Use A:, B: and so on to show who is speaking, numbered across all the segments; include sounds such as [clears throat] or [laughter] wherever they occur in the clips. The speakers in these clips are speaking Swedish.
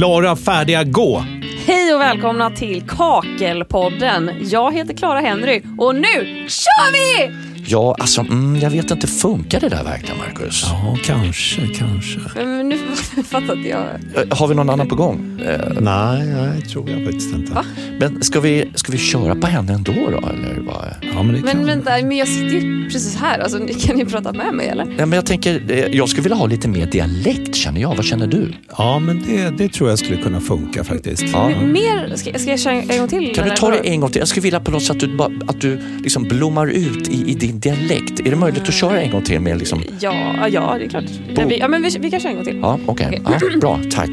A: Klara, färdiga, gå!
B: Hej och välkomna till Kakelpodden. Jag heter Clara Henry och nu kör vi!
C: Ja, alltså, mm, jag vet inte, funkar det där verkligen, Marcus?
A: Ja, kanske, kanske.
B: Men nu [laughs] fattar inte jag.
C: Eh, Har vi någon annan på gång? Eh,
A: Nej, nej, tror jag faktiskt inte.
B: Va?
C: Men ska vi, ska vi köra på henne ändå då, eller vad?
A: Ja, men det kan...
B: Men vänta, men jag sitter ju precis här. Alltså, ni- kan ni prata med mig eller?
C: Nej, men jag tänker, eh, jag skulle vilja ha lite mer dialekt känner jag. Vad känner du?
A: Ja, men det, det tror jag skulle kunna funka faktiskt.
C: Ja.
B: Mer? Ska, ska jag köra en gång till?
C: Kan du ta det en gång till? Jag skulle vilja på något sätt att du, bara, att du liksom blommar ut i, i din dialekt. Är det möjligt att köra en gång till med liksom...
B: Ja, ja, det är klart. Vi, ja, men vi, vi kan köra en gång till.
C: Ja, okej. Ja, bra, tack.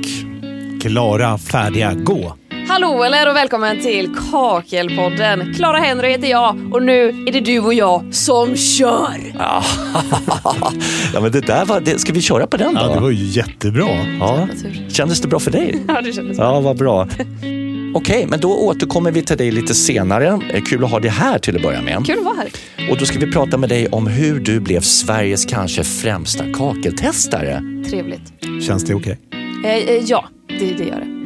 A: Klara, färdiga, gå!
B: Hallå eller och välkommen till Kakelpodden. Clara Henry heter jag och nu är det du och jag som kör. [laughs]
C: Ja, men det där var... Det, ska vi köra på den då?
A: Ja, det var ju jättebra.
C: Ja. Kändes det bra för dig?
B: Ja, det kändes
C: Ja, vad bra. Okej, men då återkommer vi till dig lite senare. Eh, Kul att ha dig här till att börja med.
B: Kul att vara här.
C: Och då ska vi prata med dig om hur du blev Sveriges kanske främsta kakeltestare.
B: Trevligt.
A: Känns det okej?
B: Eh, eh, ja, det, det gör det.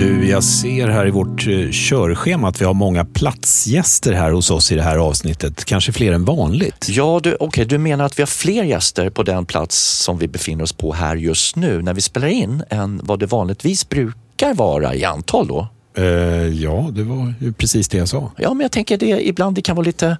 A: Du, jag ser här i vårt eh, körschema att vi har många platsgäster här hos oss i det här avsnittet. Kanske fler än vanligt.
C: Ja, du, okay, du menar att vi har fler gäster på den plats som vi befinner oss på här just nu när vi spelar in än vad det vanligtvis brukar vara i antal då?
A: Eh, ja, det var ju precis det jag sa.
C: Ja, men jag tänker det ibland det kan vara lite...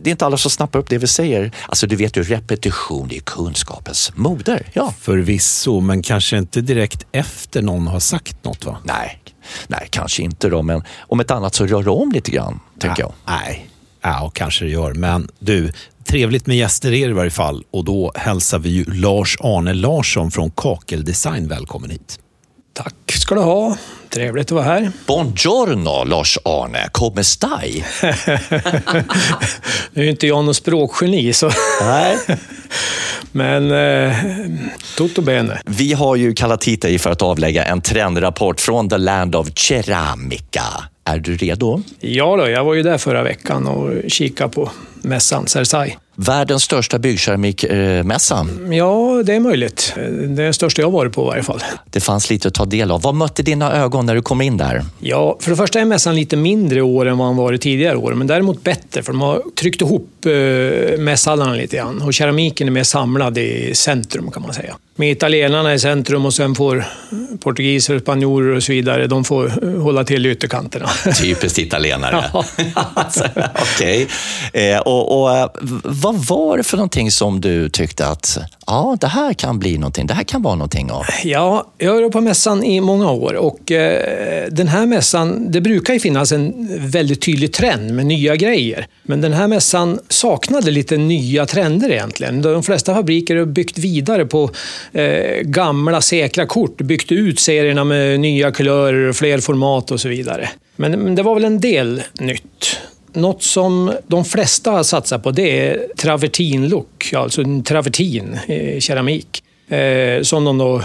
C: Det är inte alla som snappar upp det vi säger. Alltså, du vet ju, repetition är kunskapens moder. Ja.
A: Förvisso, men kanske inte direkt efter någon har sagt något va?
C: Nej, nej, kanske inte då, men om ett annat så rör det om lite grann, tänker jag.
A: Nej, ja, kanske det gör. Men du, trevligt med gäster är det i varje fall. Och då hälsar vi ju Lars-Arne Larsson från Kakeldesign välkommen hit.
D: Tack ska du ha. Trevligt att vara här.
C: Buongiorno, Lars-Arne. Come stai? [laughs]
D: Nu är inte jag någon språkgeni, så...
C: Nej. [laughs]
D: men eh, tutto bene.
C: Vi har ju kallat hit dig för att avlägga en trendrapport från The Land of Ceramica. Är du redo?
D: Ja då, jag var ju där förra veckan och kikade på mässan Cersai.
C: Världens största byggkeramikmässa.
D: Ja, det är möjligt. Det är den största jag varit på i varje fall.
C: Det fanns lite att ta del av. Vad mötte dina ögon när du kom in där?
D: Ja, för det första är mässan lite mindre i år än vad den varit tidigare år, men däremot bättre för de har tryckt ihop eh, mässhallarna lite grann och keramiken är mer samlad i centrum kan man säga. Med italienarna i centrum och sen får portugiser, spanjorer och så vidare, de får eh, hålla till i ytterkanterna. [laughs]
C: Typiskt italienare.
D: Ja. [laughs]
C: Okej. Eh, och, och, eh, vad var det för någonting som du tyckte att ja, det här kan bli någonting, det här kan vara någonting av?
D: Ja, jag har varit på mässan i många år och eh, den här mässan, det brukar ju finnas en väldigt tydlig trend med nya grejer. Men den här mässan saknade lite nya trender egentligen. De flesta fabriker har byggt vidare på eh, gamla säkra kort, byggt ut serierna med nya kulörer, och fler format och så vidare. Men, men det var väl en del nytt. Något som de flesta har satsat på det är travertinlook, alltså en travertin i keramik. Eh, som de då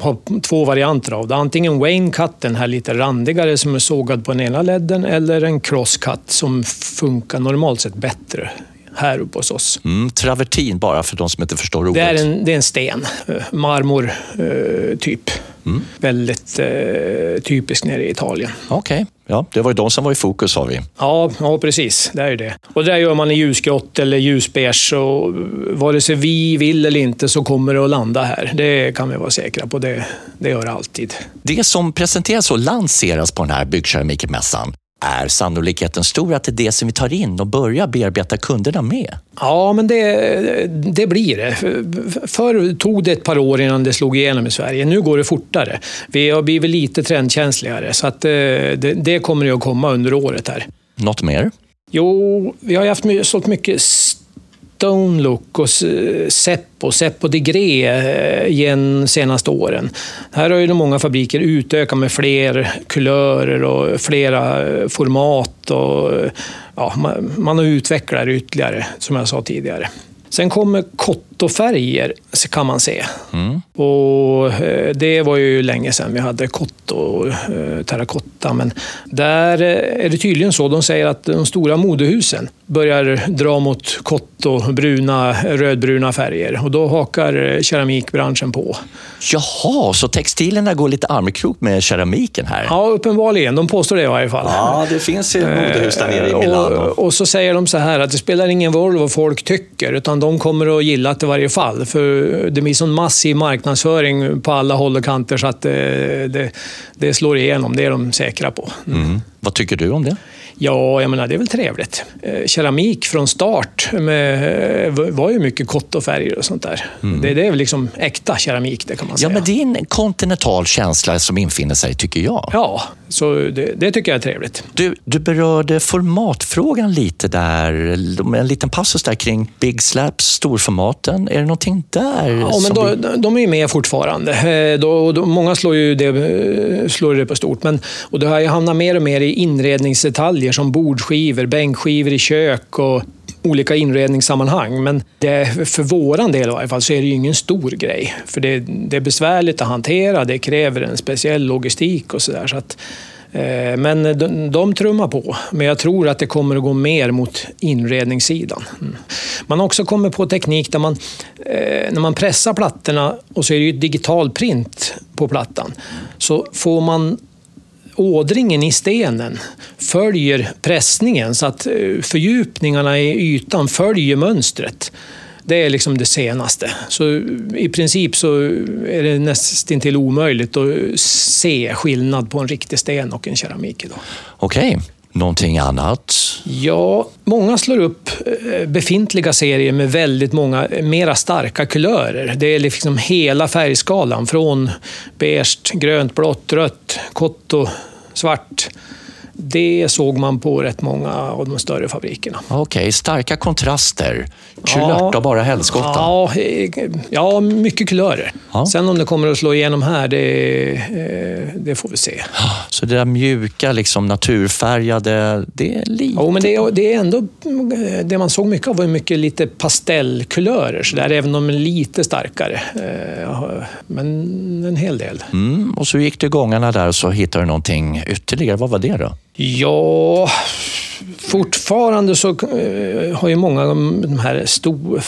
D: har två varianter av. Antingen Wayne cut, den här lite randigare som är sågad på den ena ledden, eller en cross cut som funkar normalt sett bättre här uppe hos oss.
C: Mm, travertin, bara för de som inte förstår ordet.
D: Det är en, det är en sten, eh, marmor eh, typ.
C: Mm.
D: Väldigt eh, typisk nere i Italien.
C: Okej, ja, det var ju de som var i fokus sa vi.
D: Ja, ja, precis. Det är ju det. Och det där gör man i ljusgrått eller ljusbeige. Och vare sig vi vill eller inte så kommer det att landa här. Det kan vi vara säkra på. Det, det gör det alltid.
C: Det som presenteras och lanseras på den här byggkeramikmässan är sannolikheten stor att det är det som vi tar in och börjar bearbeta kunderna med.
D: Ja, men det, det blir det. Förr tog det ett par år innan det slog igenom i Sverige. Nu går det fortare. Vi har blivit lite trendkänsligare, så att eh, det, det kommer att komma under året här.
C: Något mer?
D: Jo, vi har haft sålt mycket Stone Look och Seppo, Seppo Degré eh, igen senaste åren. Här har ju många fabriker utökat med fler kulörer och flera eh, format. Och, eh, ja, man, man har utvecklat det ytterligare, som jag sa tidigare. Sen kommer kott kottofärger kan man se. Och eh, det var ju länge sedan vi hade kott och eh, terrakotta. Men där eh, är det tydligen så. De säger att de stora modehusen börjar dra mot kott och bruna, rödbruna färger. Och då hakar keramikbranschen på.
C: Jaha, så textilerna går lite armkrok med keramiken här?
D: Ja, uppenbarligen. De påstår det i varje fall.
C: Ja, det finns ju modehus där nere i Milano.
D: Och, och så säger de så här att det spelar ingen roll vad folk tycker, utan de kommer att gilla det i varje fall. För det blir sån massiv marknadsföring på alla håll och kanter så att det, det, det slår igenom. Det är de säkra på.
C: Mm. mm. Vad tycker du om det?
D: Ja, jag menar, det är väl trevligt. Eh, keramik från start med, eh, var ju mycket kott och färger och sånt där. Det, det är väl liksom äkta keramik, det kan man
C: Ja,
D: säga.
C: men det är en kontinental känsla som infinner sig, tycker jag.
D: Ja, så det, det tycker jag är trevligt.
C: Du, du berörde formatfrågan lite där, med en liten passus där kring Big Slaps, storformaten. Är det någonting där?
D: Ja, men då,
C: vi-
D: de är ju med fortfarande. Eh, Då, då, många slår ju det, slår det på stort. Men, och det har ju hamnat mer och mer i inredningsdetaljer som bordskivor, bänkskivor i kök och olika inredningssammanhang. Men det, för våran del i varje fall så är det ju ingen stor grej. För det, det är besvärligt att hantera, det kräver en speciell logistik och sådär. Så att, eh, men de, de trummar på. Men jag tror att det kommer att gå mer mot inredningssidan. Mm. Man har också kommit på teknik där man, eh, när man pressar plattorna och så är det ju ett digital print på plattan, så får man ådringen i stenen följer pressningen så att eh, fördjupningarna i ytan följer mönstret. Det är liksom det senaste. Så i princip så är det nästintill omöjligt att se skillnad på en riktig sten och en keramik idag.
C: Okej, någonting annat?
D: Ja, många slår upp eh, befintliga serier med väldigt många mera starka kulörer. Det är liksom hela färgskalan från beige, grönt, blått, rött, kotto, svart. Det såg man på rätt många av de större fabrikerna.
C: Okej, starka kontraster. Kulört och bara helskotta.
D: Ja, eh, ja, mycket kulörer.
C: Ja.
D: Sen om det kommer att slå igenom här, det, eh, det får vi se.
C: Så det där mjuka, liksom naturfärgade, det är lite...
D: Jo, men det det är ändå... Det man såg mycket av var mycket lite pastellkulörer, så där, även om de är lite starkare. Eh, Men en hel del.
C: Mm, och så gick du gångarna där och så hittade du någonting ytterligare. Vad var det då?
D: Ja, fortfarande så eh, har ju många av de här stor,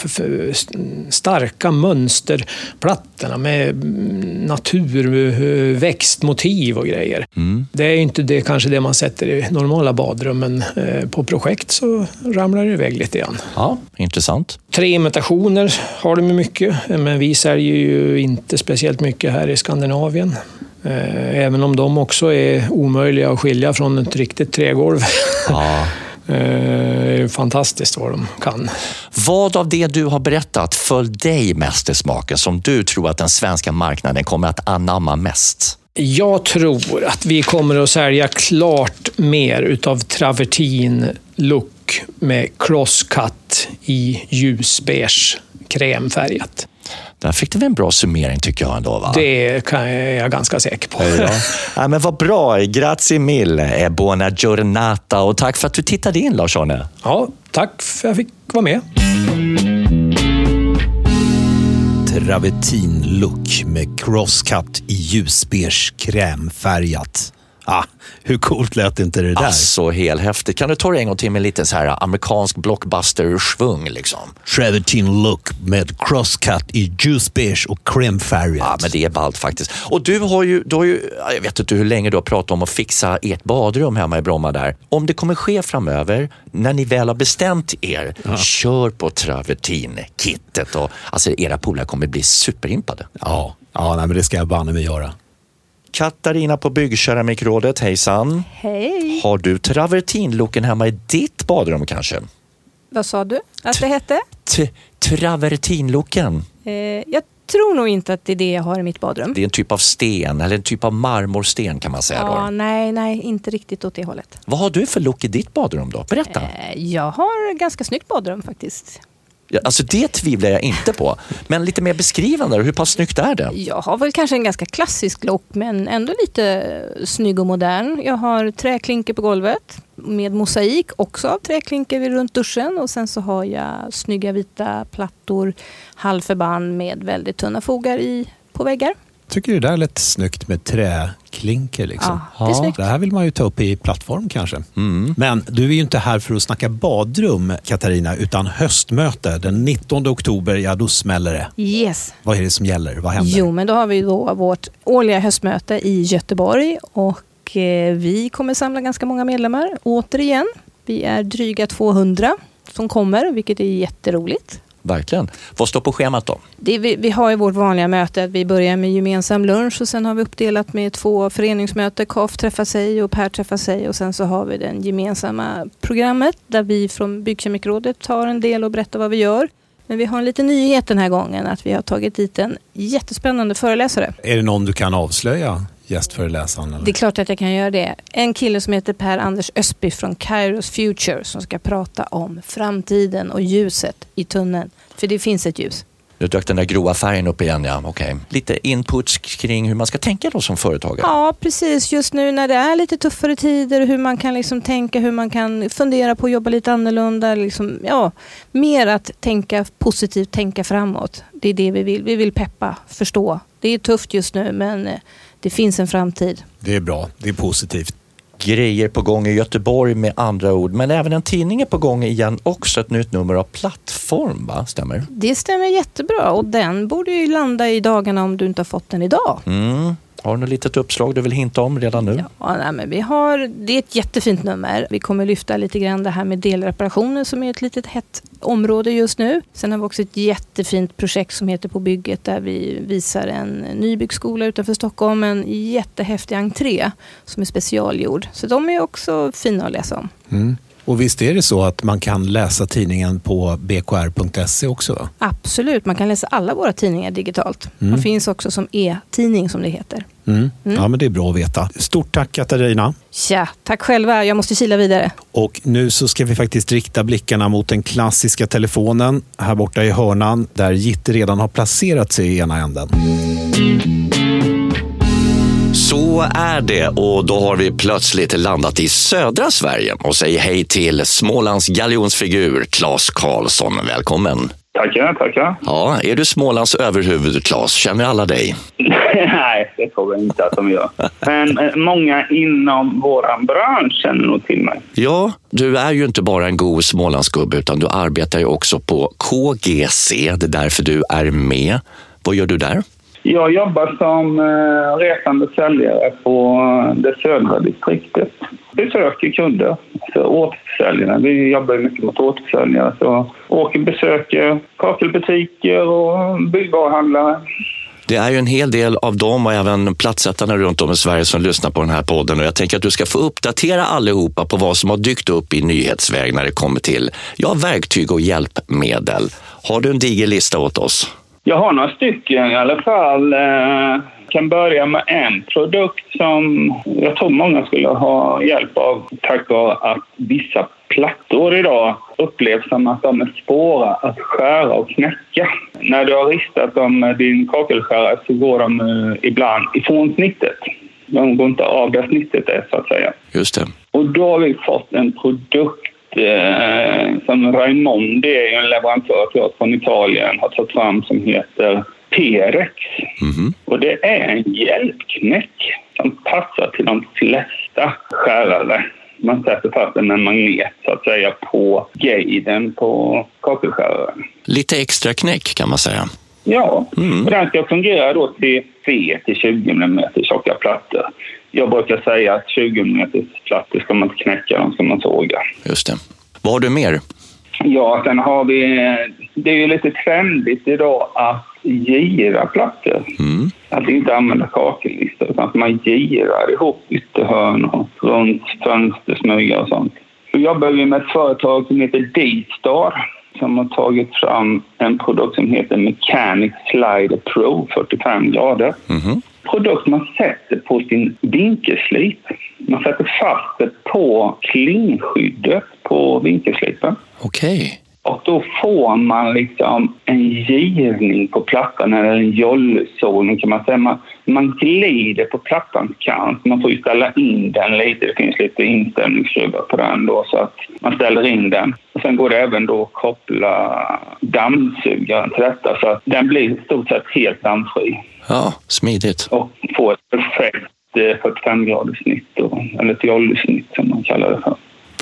D: starka mönsterplattorna med mm, naturväxtmotiv och grejer. Det är ju inte det, kanske det man sätter i normala badrum, men eh, på projekt så ramlar det iväg lite grann.
C: Ja, intressant.
D: Tre imitationer har de mycket, men vi säljer ju inte speciellt mycket här i Skandinavien. Eh, Även om de också är omöjliga att skilja från ett riktigt trägolv.
C: Ja. [laughs]
D: Eh, fantastiskt vad de kan.
C: Vad av det du har berättat föll dig mest i smaken som du tror att den svenska marknaden kommer att anamma mest?
D: Jag tror att vi kommer att sälja klart mer utav travertin look med crosscut i ljusbeige krämfärgat.
C: Där fick du en bra summering tycker jag ändå? Va?
D: Det kan jag, är jag ganska säker på.
C: Ja. [laughs] ja, men vad bra. Grazie mille. E buona giornata. Och tack för att du tittade in, Lars-Arne.
D: Ja, tack för att jag fick vara med.
A: Travertin-look med crosscut i ljusbeige krämfärgat. Ah, hur coolt lät inte det där?
C: Alltså, helhäftigt. Kan du ta det en gång till med lite så här amerikansk blockbuster-svung? Liksom?
A: Travertin-look med crosscut i ljusbeige och krämfärgat.
C: Ja, men det är ballt faktiskt. Och du har ju, du har ju, jag vet inte hur länge du har pratat om att fixa ert badrum hemma i Bromma där. Om det kommer ske framöver, när ni väl har bestämt er, kör på Travertin-kittet och alltså, era polare kommer bli superimpade.
A: Ja, ja nej, men det ska jag banne mig göra.
C: Katarina på Byggkeramikrådet, hejsan.
E: Hej!
C: Har du travertinlooken hemma i ditt badrum kanske?
E: Vad sa du att det hette?
C: T- travertinlooken.
E: Eh, jag tror nog inte att det är det jag har i mitt badrum.
C: Det är en typ av sten, eller en typ av marmorsten kan man säga.
E: Ja,
C: Då.
E: nej, nej, inte riktigt åt det hållet.
C: Vad har du för look i ditt badrum då? Berätta.
E: Eh, jag har ganska snyggt badrum faktiskt.
C: Alltså det tvivlar jag inte på. Men lite mer beskrivande, hur pass snyggt är det?
E: Jag har väl kanske en ganska klassisk look men ändå lite snygg och modern. Jag har träklinker på golvet med mosaik också av träklinker vid runt duschen och sen så har jag snygga vita plattor, halvförband med väldigt tunna fogar i på väggar
A: tycker det där lät snyggt med träklinker. Liksom.
E: Ja, det är snyggt.
A: Det här vill man ju ta upp i plattform kanske.
C: Mm.
A: Men du är ju inte här för att snacka badrum, Katarina, utan höstmöte. Den 19 oktober, ja då smäller det.
E: Yes.
A: Vad är det som gäller? Vad händer?
E: Jo, men då har vi då vårt årliga höstmöte i Göteborg och eh, vi kommer samla ganska många medlemmar återigen. Vi är dryga 200 som kommer, vilket är jätteroligt.
C: Verkligen. Vad står på schemat då?
E: Det, vi, vi har ju vårt vanliga möte, att vi börjar med gemensam lunch och sen har vi uppdelat med två föreningsmöten. KAF träffar sig och Per träffar sig och sen så har vi det gemensamma programmet där vi från Byggkemikrådet tar en del och berättar vad vi gör. Men vi har en liten nyhet den här gången, att vi har tagit dit en jättespännande föreläsare.
A: Är det någon du kan avslöja, gästföreläsaren? Eller?
E: Det är klart att jag kan göra det. En kille som heter Per-Anders Ösby från Kairos Future som ska prata om framtiden och ljuset i tunneln. För det finns ett ljus.
C: Nu dök den där gråa färgen upp igen, ja. Okej. Lite inputs kring hur man ska tänka då som företagare.
E: Ja, precis. Just nu när det är lite tuffare tider, hur man kan liksom tänka, hur man kan fundera på att jobba lite annorlunda. Liksom, ja, mer att tänka positivt, tänka framåt. Det är det vi vill. Vi vill peppa, förstå. Det är tufft just nu, men eh, det finns en framtid.
A: Det är bra, det är positivt.
C: Grejer på gång i Göteborg med andra ord. Men även en tidning är på gång igen också. Ett nytt nummer av Plattform, va? Stämmer?
E: Det stämmer jättebra och den borde ju landa i dagarna om du inte har fått den idag.
C: Mm. Har du något litet uppslag du vill hinta om redan nu?
E: Ja, nej, men vi har, det är ett jättefint nummer. Vi kommer lyfta lite grann det här med delreparationer som är ett litet hett område just nu. Sen har vi också ett jättefint projekt som heter På bygget där vi visar en nybyggskola utanför Stockholm. En jättehäftig entré som är specialgjord. Så de är också fina att läsa om.
A: Mm. Och visst är det så att man kan läsa tidningen på bkr.se också? Va?
E: Absolut, man kan läsa alla våra tidningar digitalt.
A: Mm.
E: De finns också som e-tidning som det heter.
A: Mm.
E: Mm.
A: Ja, men det är bra att veta. Stort tack Katarina.
E: Tja, tack själva. Jag måste kila vidare.
A: Och nu så ska vi faktiskt rikta blickarna mot den klassiska telefonen här borta i hörnan där Gitte redan har placerat sig i ena änden.
C: Så är det och då har vi plötsligt landat i södra Sverige och säger hej till Smålands galjonsfigur Claes Karlsson. Välkommen!
F: Tackar, tackar.
C: Ja, är du Smålands överhuvud, Claes? Känner alla dig? [laughs]
F: Nej, det tror jag inte att de gör. Men eh, många inom vår bransch känner nog till mig.
C: Ja, du är ju inte bara en god Smålandsgubbe utan du arbetar ju också på KGC. Det är därför du är med. Vad gör du där?
F: Jag jobbar som eh, resande säljare på eh, det södra distriktet. Besöker kunder, alltså återförsäljare. Vi jobbar ju mycket mot återförsäljare. Så åker besöker kakelbutiker och byggvaruhandlare.
C: Det är ju en hel del av dem och även platsättarna runt om i Sverige som lyssnar på den här podden och jag tänker att du ska få uppdatera allihopa på vad som har dykt upp i nyhetsväg när det kommer till ja, verktyg och hjälpmedel. Har du en diger lista åt oss?
F: Jag har några stycken i alla fall. Eh, kan börja med en produkt som jag tror många skulle ha hjälp av tack vare att vissa plattor idag upplevs som att de är svåra att skära och knäcka. När du har ristat dem med din kakelskärare så går de eh, ibland ifrån snittet. De går inte av där snittet är så att säga.
C: Just det.
F: Och då har vi fått en produkt eh, som Raimondi, är en leverantör till oss från Italien, har tagit fram som heter P-rex.
C: Mhm.
F: Och det är en hjälpknäck som passar till de flesta skärare. Man sätter fast den med en magnet så att säga på guiden på kakelskäraren.
C: Lite extra knäck kan man säga.
F: Ja,
C: Mm.
F: och den ska fungera då till 3 till 20 mm tjocka plattor. Jag brukar säga att 20 mm plattor ska man inte knäcka, de ska man såga.
C: Just det. Vad har du mer?
F: Ja, sen har vi... Det är ju lite trendigt idag att gira plattor.
C: Mm.
F: Att inte använda kakellistor utan att man girar ihop ytterhörn och runt fönstersmygar och sånt. Då jobbar vi med ett företag som heter D-Star som har tagit fram en produkt som heter Mechanic Slider Pro 45 grader.
C: Mhm.
F: Produkt man sätter på sin vinkelslip. Man sätter fast det på klingskyddet på vinkelslipen.
C: Okej.
F: Och då får man liksom en givning på plattan, eller en jollzon kan man säga. Man, man glider på plattans kant. Man får ju ställa in den lite. Det finns lite inställningsskruvar på den då så att man ställer in den. Och sen går det även då att koppla dammsugaren till detta så att den blir i stort sett helt dammfri
C: Ja, smidigt.
F: och får ett perfekt eh, 45 graders snitt eller ett jollsnitt som man kallar det för.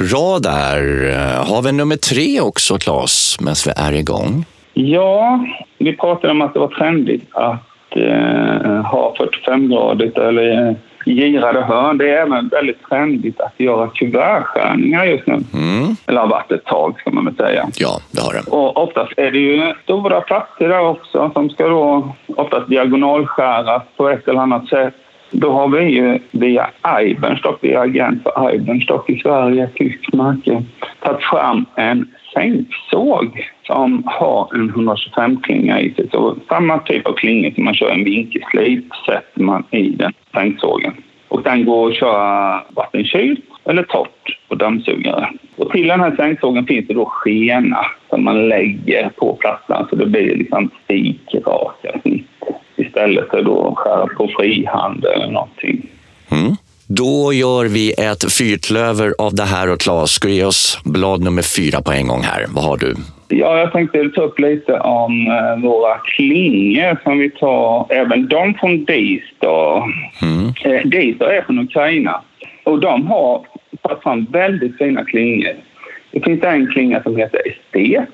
C: Bra där. Eh, Har vi nummer tre också, Claes, medan vi är igång?
F: Ja, vi pratade om att det var trendigt att eh, ha 45-gradigt eller eh, girade hörn. Det är även väldigt trendigt att göra kuvertskärningar just nu.
C: Mm.
F: Eller har varit ett tag, ska man väl säga.
C: Ja, det har det.
F: Och oftast är det ju stora platser där också som ska då oftast diagonalskäras på ett eller annat sätt. Då har vi ju via Ibenstock, vi är agent för Ibenstock i Sverige, tyskt märke, tagit fram en sänksåg som har en 125-klinga i sig. Så samma typ av klinga som man kör en vinkelslip sätter man i den sänksågen. Och den går att köra vattenkylt eller torrt på dammsugare. Och till den här sänksågen finns det då skena som man lägger på plattan så det blir liksom spikraka snitt istället för att skära på frihand eller någonting.
C: Då gör vi ett fyrklöver av det här och Claes, ska du ge oss blad nummer fyra på en gång här? Vad har du?
F: Ja, jag tänkte ta upp lite om eh, våra klingor som vi tar, även de från Distar.
C: Mm.
F: Eh, Distar är från Ukraina och de har tagit fram väldigt fina klingor. Det finns en klinga som heter Estet,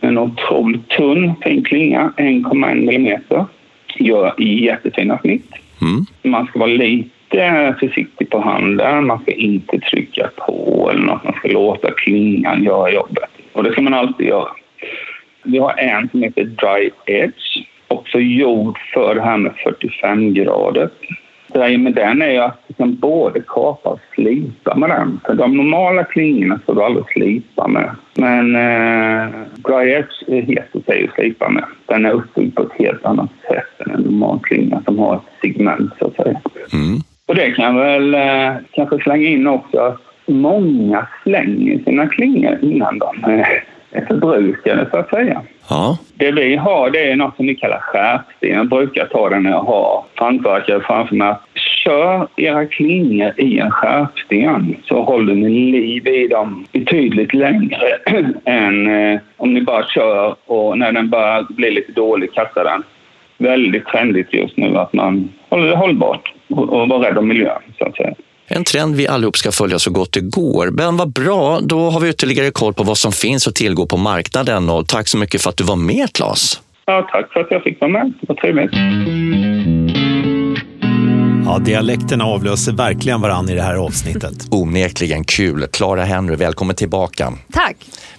F: en otroligt tunn fin klinga, 1,1 millimeter. Gör jättefina snitt.
C: Mm.
F: Man ska vara lite Eh, försiktig på handen. Man ska inte trycka på eller något. Man ska låta klingan göra jobbet. Och det ska man alltid göra. Vi har en som heter Dry Edge. Också gjord för det här med 45 grader. Grejen med den är att du kan både kapa och slipa med den. För de normala klingorna ska du aldrig slipa med. Men eh, Dry Edge är helt okej att slipa med. Den är uppbyggd på ett helt annat sätt än en normal klinga som har ett segment så att säga.
C: Mm.
F: Och det kan väl eh, kanske slänga in också många slänger sina klingor innan de eh, är förbrukade så att säga.
C: Ja.
F: Det vi har det är något som vi kallar skärpsten. Jag brukar ta det när jag har hantverkare framför mig. Att kör era klingor i en skärpsten så håller ni liv i dem betydligt längre [clears throat] än eh, om ni bara kör och när den börjar bli lite dålig kastar den. Väldigt trendigt just nu att man håller det hållbart och, vara rädd om miljön så att säga.
C: En trend vi allihop ska följa så gott det går. Men vad bra, då har vi ytterligare koll på vad som finns att tillgå på marknaden. Och tack så mycket för att du var med, Claes.
F: Ja, tack för att jag fick vara med. Var trevligt.
A: Ja, dialekterna avlöser verkligen varann i det här avsnittet. [laughs]
C: Onekligen kul. Clara Henry, välkommen tillbaka.
B: Tack!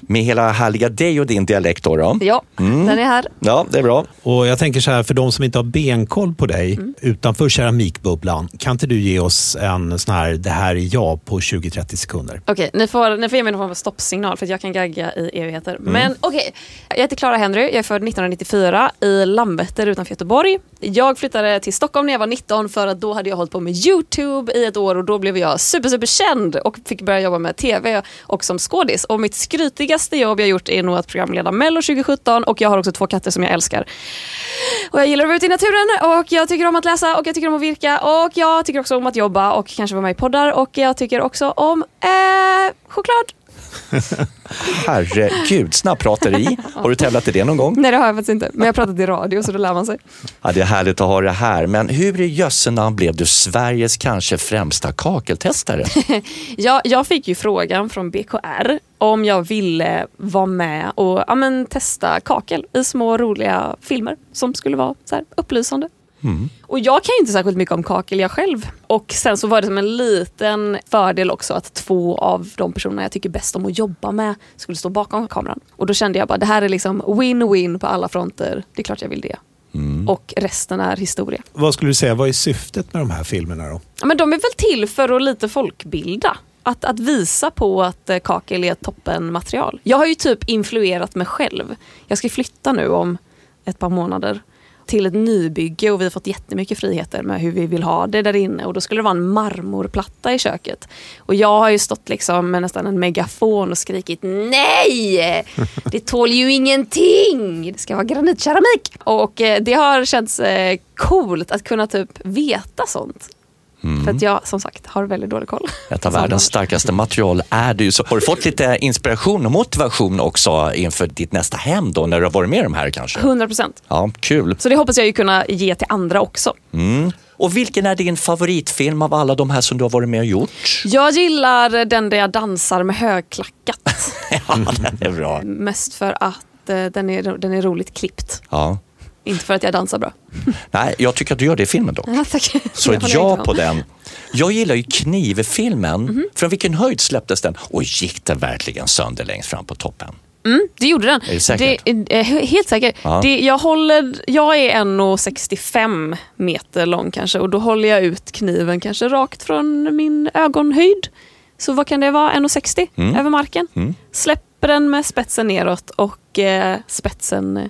C: Med hela härliga dig och din dialekt då. då.
B: Ja, den är här.
C: Ja, det är bra.
A: Och jag tänker så här, för de som inte har benkoll på dig utanför keramikbubblan, kan inte du ge oss en sån här, det här är jag på 20-30 sekunder?
B: Okej, ni, får, ni får ge mig någon form av stoppsignal för att jag kan gagga i evigheter. Men okej, jag heter Clara Henry, jag är född 1994 i Landvetter utanför Göteborg. Jag flyttade till Stockholm när jag var 19 för att då hade hade jag hållit på med YouTube i ett år och då blev jag super, super känd och fick börja jobba med TV och som skådis. Och mitt skrytigaste jobb jag gjort är nog att programleda Mello 2017 och jag har också två katter som jag älskar. Och jag gillar att vara ute i naturen och jag tycker om att läsa och jag tycker om att virka och jag tycker också om att jobba och kanske vara med i poddar och jag tycker också om eh, choklad.
C: Herregud, snabbprateri. Har du tävlat i det någon gång?
B: Nej det har jag faktiskt inte, men jag har pratat i radio så då lär man sig.
C: Ja, det är härligt att ha det här. Men hur i jösse namn blev du Sveriges kanske främsta kakeltestare? [laughs]
B: Jag, jag fick ju frågan från BKR om jag ville vara med och ja, men, testa kakel i små roliga filmer som skulle vara så här, upplysande. Och jag kan ju inte särskilt mycket om kakel jag själv. Och sen så var det som en liten fördel också att två av de personerna jag tycker bäst om att jobba med skulle stå bakom kameran. Och då kände jag bara det här är liksom win-win på alla fronter. Det är klart jag vill det. Och resten är historia.
A: Vad skulle du säga, vad är syftet med de här filmerna då?
B: Ja, men de är väl till för att lite folkbilda. Att, att visa på att eh, kakel är ett toppenmaterial. Jag har ju typ influerat mig själv. Jag ska flytta nu om ett par månader. Till ett nybygge och vi har fått jättemycket friheter med hur vi vill ha det där inne. Och då skulle det vara en marmorplatta i köket. Och jag har ju stått liksom med nästan en megafon och skrikit nej! [laughs] Det tål ju ingenting! Det ska vara granitkeramik! Och eh, det har känts eh, coolt att kunna typ veta sånt. För att jag som sagt har väldigt dålig koll.
C: Ett av världens starkaste material är du. Så har du fått lite inspiration och motivation också inför ditt nästa hem då, när du har varit med i de här kanske?
B: 100 procent.
C: Ja, kul.
B: Så det hoppas jag ju kunna ge till andra också.
C: Mm. Och vilken är din favoritfilm av alla de här som du har varit med och gjort?
B: Jag gillar den där jag dansar med högklackat. [laughs]
C: Ja, den är bra.
B: Mest för att eh, den, är, den är roligt klippt.
C: Ja.
B: Inte för att jag dansar bra.
C: Nej, jag tycker att du gör det i filmen då.
B: Ja, tack.
C: Så
B: Det
C: ett ja på den. Jag gillar ju Knivfilmen.
B: Mhm.
C: Från vilken höjd släpptes den? Och gick den verkligen sönder längst fram på toppen?
B: Mm, det gjorde den.
C: Är säker?
B: Det, är helt säker.
C: Ja.
B: Det, jag, håller, jag är 1,65 meter lång kanske och då håller jag ut kniven kanske rakt från min ögonhöjd. Så vad kan det vara? 1,60
C: Mm.
B: över marken.
C: Mm.
B: Släpper den med spetsen neråt och eh, spetsen eh,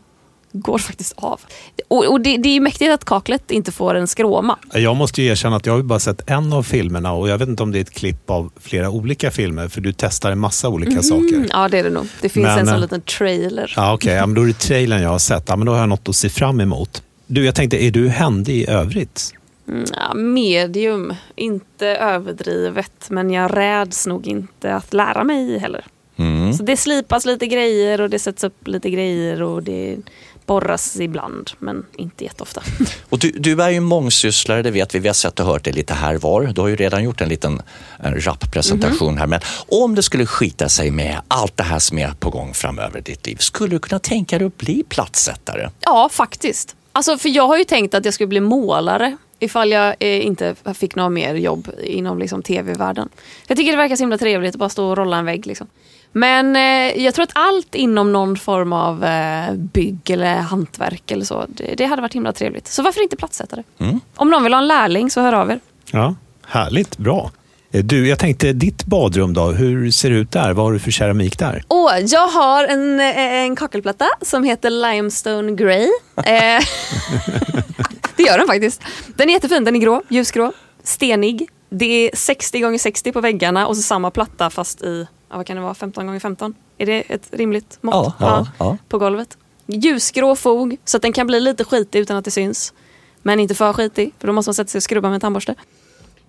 B: går faktiskt av. Och, och det, det är ju mäktigt att kaklet inte får en skråma.
A: Jag måste ju erkänna att jag har bara sett en av filmerna och jag vet inte om det är ett klipp av flera olika filmer för du testar en massa olika saker.
B: Mm, ja, det är det nog. Det finns
A: Men,
B: en sån
A: eh,
B: liten trailer.
A: Ja, Okej, ja, men då är det trailern jag har sett. Ja, men då har jag något att se fram emot. Du, jag tänkte, är du händig i övrigt?
B: Mm, ja, medium, inte överdrivet, men jag räds nog inte att lära mig heller.
C: Mm.
B: Så det slipas lite grejer och det sätts upp lite grejer och det borras ibland, men inte jätteofta. [laughs]
C: Och du, du är ju mångsysslare, det vet vi. Vi har sett och hört det lite här var. Du har ju redan gjort en liten en rap-presentation här. Men om det skulle skita sig med allt det här som är på gång framöver i ditt liv, skulle du kunna tänka dig att bli platssättare?
B: Ja, faktiskt. Alltså, för jag har ju tänkt att jag skulle bli målare ifall jag eh, inte fick något mer jobb inom liksom, tv-världen. Jag tycker det verkar så himla trevligt att bara stå och rolla en vägg. Liksom. Men eh, jag tror att allt inom någon form av eh, bygg eller hantverk eller så, det, det hade varit himla trevligt. Så varför inte platssättare?
C: Mm.
B: Om någon vill ha en lärling så hör av er.
A: Ja, härligt, bra. Eh, Du, jag tänkte ditt badrum då, hur ser det ut där? Vad har du för keramik där?
B: Åh, jag har en, eh, en kakelplatta som heter Limestone Grey. Eh, [laughs] det gör den faktiskt. Den är jättefin, den är grå, ljusgrå, stenig. Det är 60 x 60 på väggarna och så samma platta fast i, ja, vad kan det vara, 15 x 15? Är det ett rimligt mått?
C: Ja, ja, ja.
B: På golvet. Ljusgrå fog så att den kan bli lite skitig utan att det syns. Men inte för skitig, för då måste man sätta sig och skrubba med en tandborste.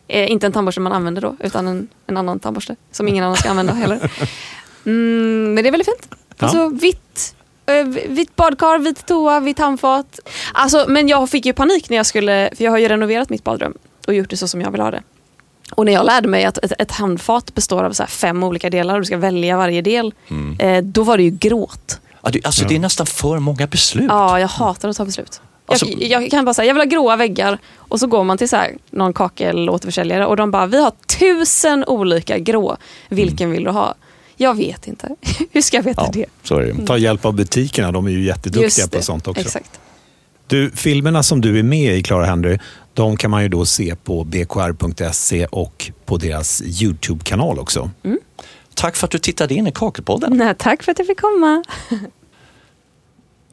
B: Eh, inte en tandborste man använder då, utan en, en annan tandborste som ingen annan ska använda heller. Mm, men det är väldigt fint.
A: Ja.
B: Alltså vitt, eh, vitt badkar, vit toa, vitt handfat. Alltså, men jag fick ju panik när jag skulle, för jag har ju renoverat mitt badrum och gjort det så som jag vill ha det. Och när jag lärde mig att ett, ett handfat består av så här fem olika delar och du ska välja varje del, eh, då var det ju gråt.
C: Ja, du, alltså, Det är nästan för många beslut.
B: Ja, jag hatar att ta beslut.
C: Alltså-
B: jag, jag kan bara säga, jag vill ha gråa väggar och så går man till så här, någon kakelåterförsäljare och de bara, vi har tusen olika grå. Vilken vill du ha? Jag vet inte. [laughs] Hur ska jag veta
C: Ja,
B: det?
C: så är det.
A: Ta hjälp av butikerna, de är ju jätteduktiga på sånt också.
B: Exakt.
A: Du, filmerna som du är med i, Clara Henry, de kan man ju då se på bkr.se och på deras YouTube-kanal också.
C: Tack för att du tittade in i Kakelpodden.
B: Nej, tack för att jag fick komma. [laughs]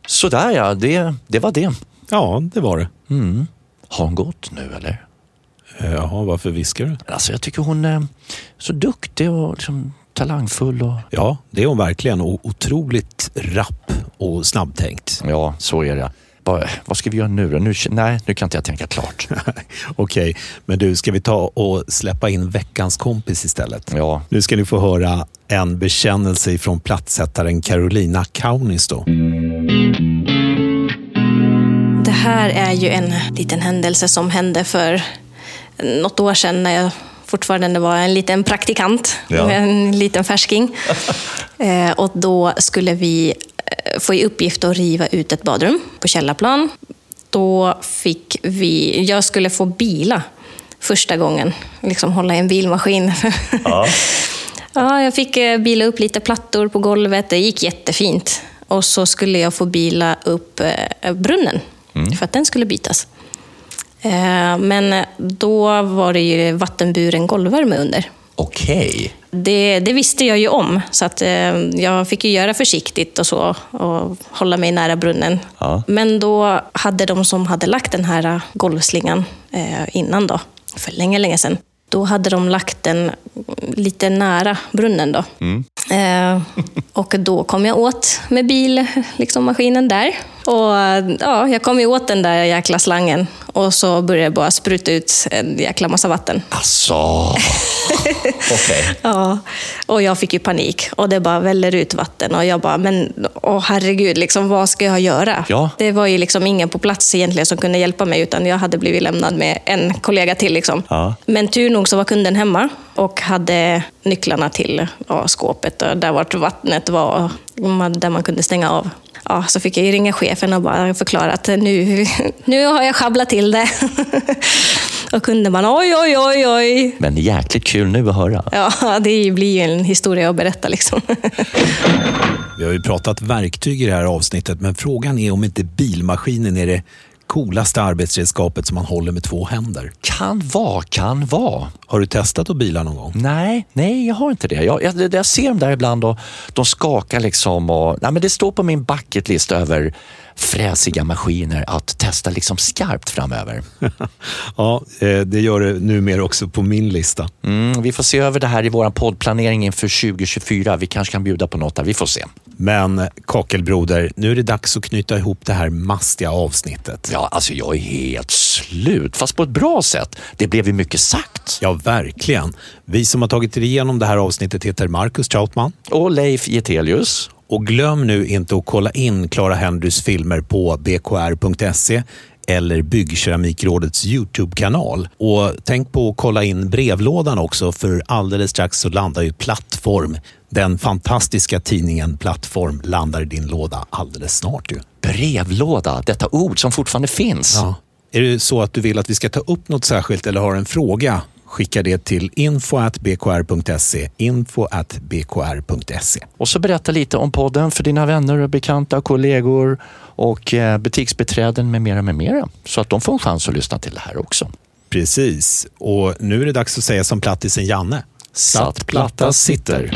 C: Sådär ja, det, det var det.
A: Ja, det var det.
C: Mm. Har hon gått nu eller?
A: Eh, Jaha, varför viskar du?
C: Alltså, jag tycker hon är så duktig och liksom talangfull. Och...
A: Ja, det är hon verkligen. Och otroligt rapp och snabbtänkt.
C: Ja, så är det. Vad, vad ska vi göra nu då? Nu, nej, nu kan inte jag tänka klart. [laughs]
A: Okej, men du, ska vi ta och släppa in veckans kompis istället?
C: Ja,
A: Nu ska ni få höra en bekännelse från plattsättaren Carolina Kaunis. Då.
G: Det här är ju en liten händelse som hände för något år sedan när jag fortfarande var en liten praktikant,
C: Ja.
G: en liten färsking. [laughs] Eh, och då skulle vi få i uppgift att riva ut ett badrum på källarplan. Då fick vi, jag skulle få bila första gången, liksom hålla i en bilmaskin.
C: Ja. [laughs]
G: Ja, jag fick eh, bila upp lite plattor på golvet. Det gick jättefint. Och så skulle jag få bila upp eh, brunnen, för att den skulle bytas. Eh, Men då var det ju vattenburen golvvärme under.
C: Okej.
G: Det, det visste jag ju om, så att, eh, jag fick ju göra försiktigt och så och hålla mig nära brunnen.
C: Ja.
G: Men då hade de som hade lagt den här golvslingan eh, innan då, för länge, länge sedan, då hade de lagt den lite nära brunnen. Då. Eh, och då kom jag åt med bil, liksom maskinen där. Och ja, Jag kom ju åt den där jäkla slangen och så började det bara spruta ut en jäkla massa vatten.
C: Alltså. [laughs] Okej.
G: Ja, och jag fick ju panik och det bara väller ut vatten och jag bara, men åh herregud, liksom, vad ska jag göra?
C: Ja.
G: Det var ju liksom ingen på plats egentligen som kunde hjälpa mig utan jag hade blivit lämnad med en kollega till. Liksom.
C: Ja.
G: Men tur nog så var kunden hemma och hade nycklarna till ja, skåpet och där vart vattnet var, där man kunde stänga av. Ja, så fick jag ju ringa chefen och bara förklara att nu, [laughs] nu har jag sjabblat till det. [laughs] och kunden bara oj, oj, oj, oj.
C: Men jäkligt kul nu att höra.
G: Ja, det blir ju en historia att berätta liksom. [laughs]
A: Vi har ju pratat verktyg i det här avsnittet, men frågan är om inte bilmaskinen är det coolaste arbetsredskapet som man håller med två händer.
C: Kan vara, kan vara.
A: Har du testat att bila någon gång?
C: Nej, nej, jag har inte det. Jag, jag, jag ser dem där ibland och de skakar liksom. Och, nej, men det står på min bucketlist över fräsiga maskiner att testa liksom skarpt framöver. [laughs]
A: ja, eh, det gör det numera också på min lista.
C: Mm, vi får se över det här i vår poddplanering inför 2024. Vi kanske kan bjuda på något där. Vi får se.
A: Men Kakelbroder, nu är det dags att knyta ihop det här mastiga avsnittet.
C: Ja, alltså jag är helt slut, fast på ett bra sätt. Det blev ju mycket sagt.
A: Ja, verkligen. Vi som har tagit igenom det här avsnittet heter Marcus Trautman.
C: Och Leif Getelius.
A: Och glöm nu inte att kolla in Clara Henrys filmer på bkr.se eller Byggkeramikrådets Youtube-kanal. Och tänk på att kolla in brevlådan också för alldeles strax så landar ju Plattform. Den fantastiska tidningen Plattform landar i din låda alldeles snart. Ju.
C: Brevlåda, detta ord som fortfarande finns.
A: Ja. Är det så att du vill att vi ska ta upp något särskilt eller har en fråga? Skicka det till info.bkr.se. info.bkr.se.
C: Och så berätta lite om podden för dina vänner och bekanta, kollegor och eh, butiksbeträden med mera, med mera. Så att de får en chans att lyssna till det här också.
A: Precis. Och nu är det dags att säga som plattisen Janne.
C: Satt platta sitter.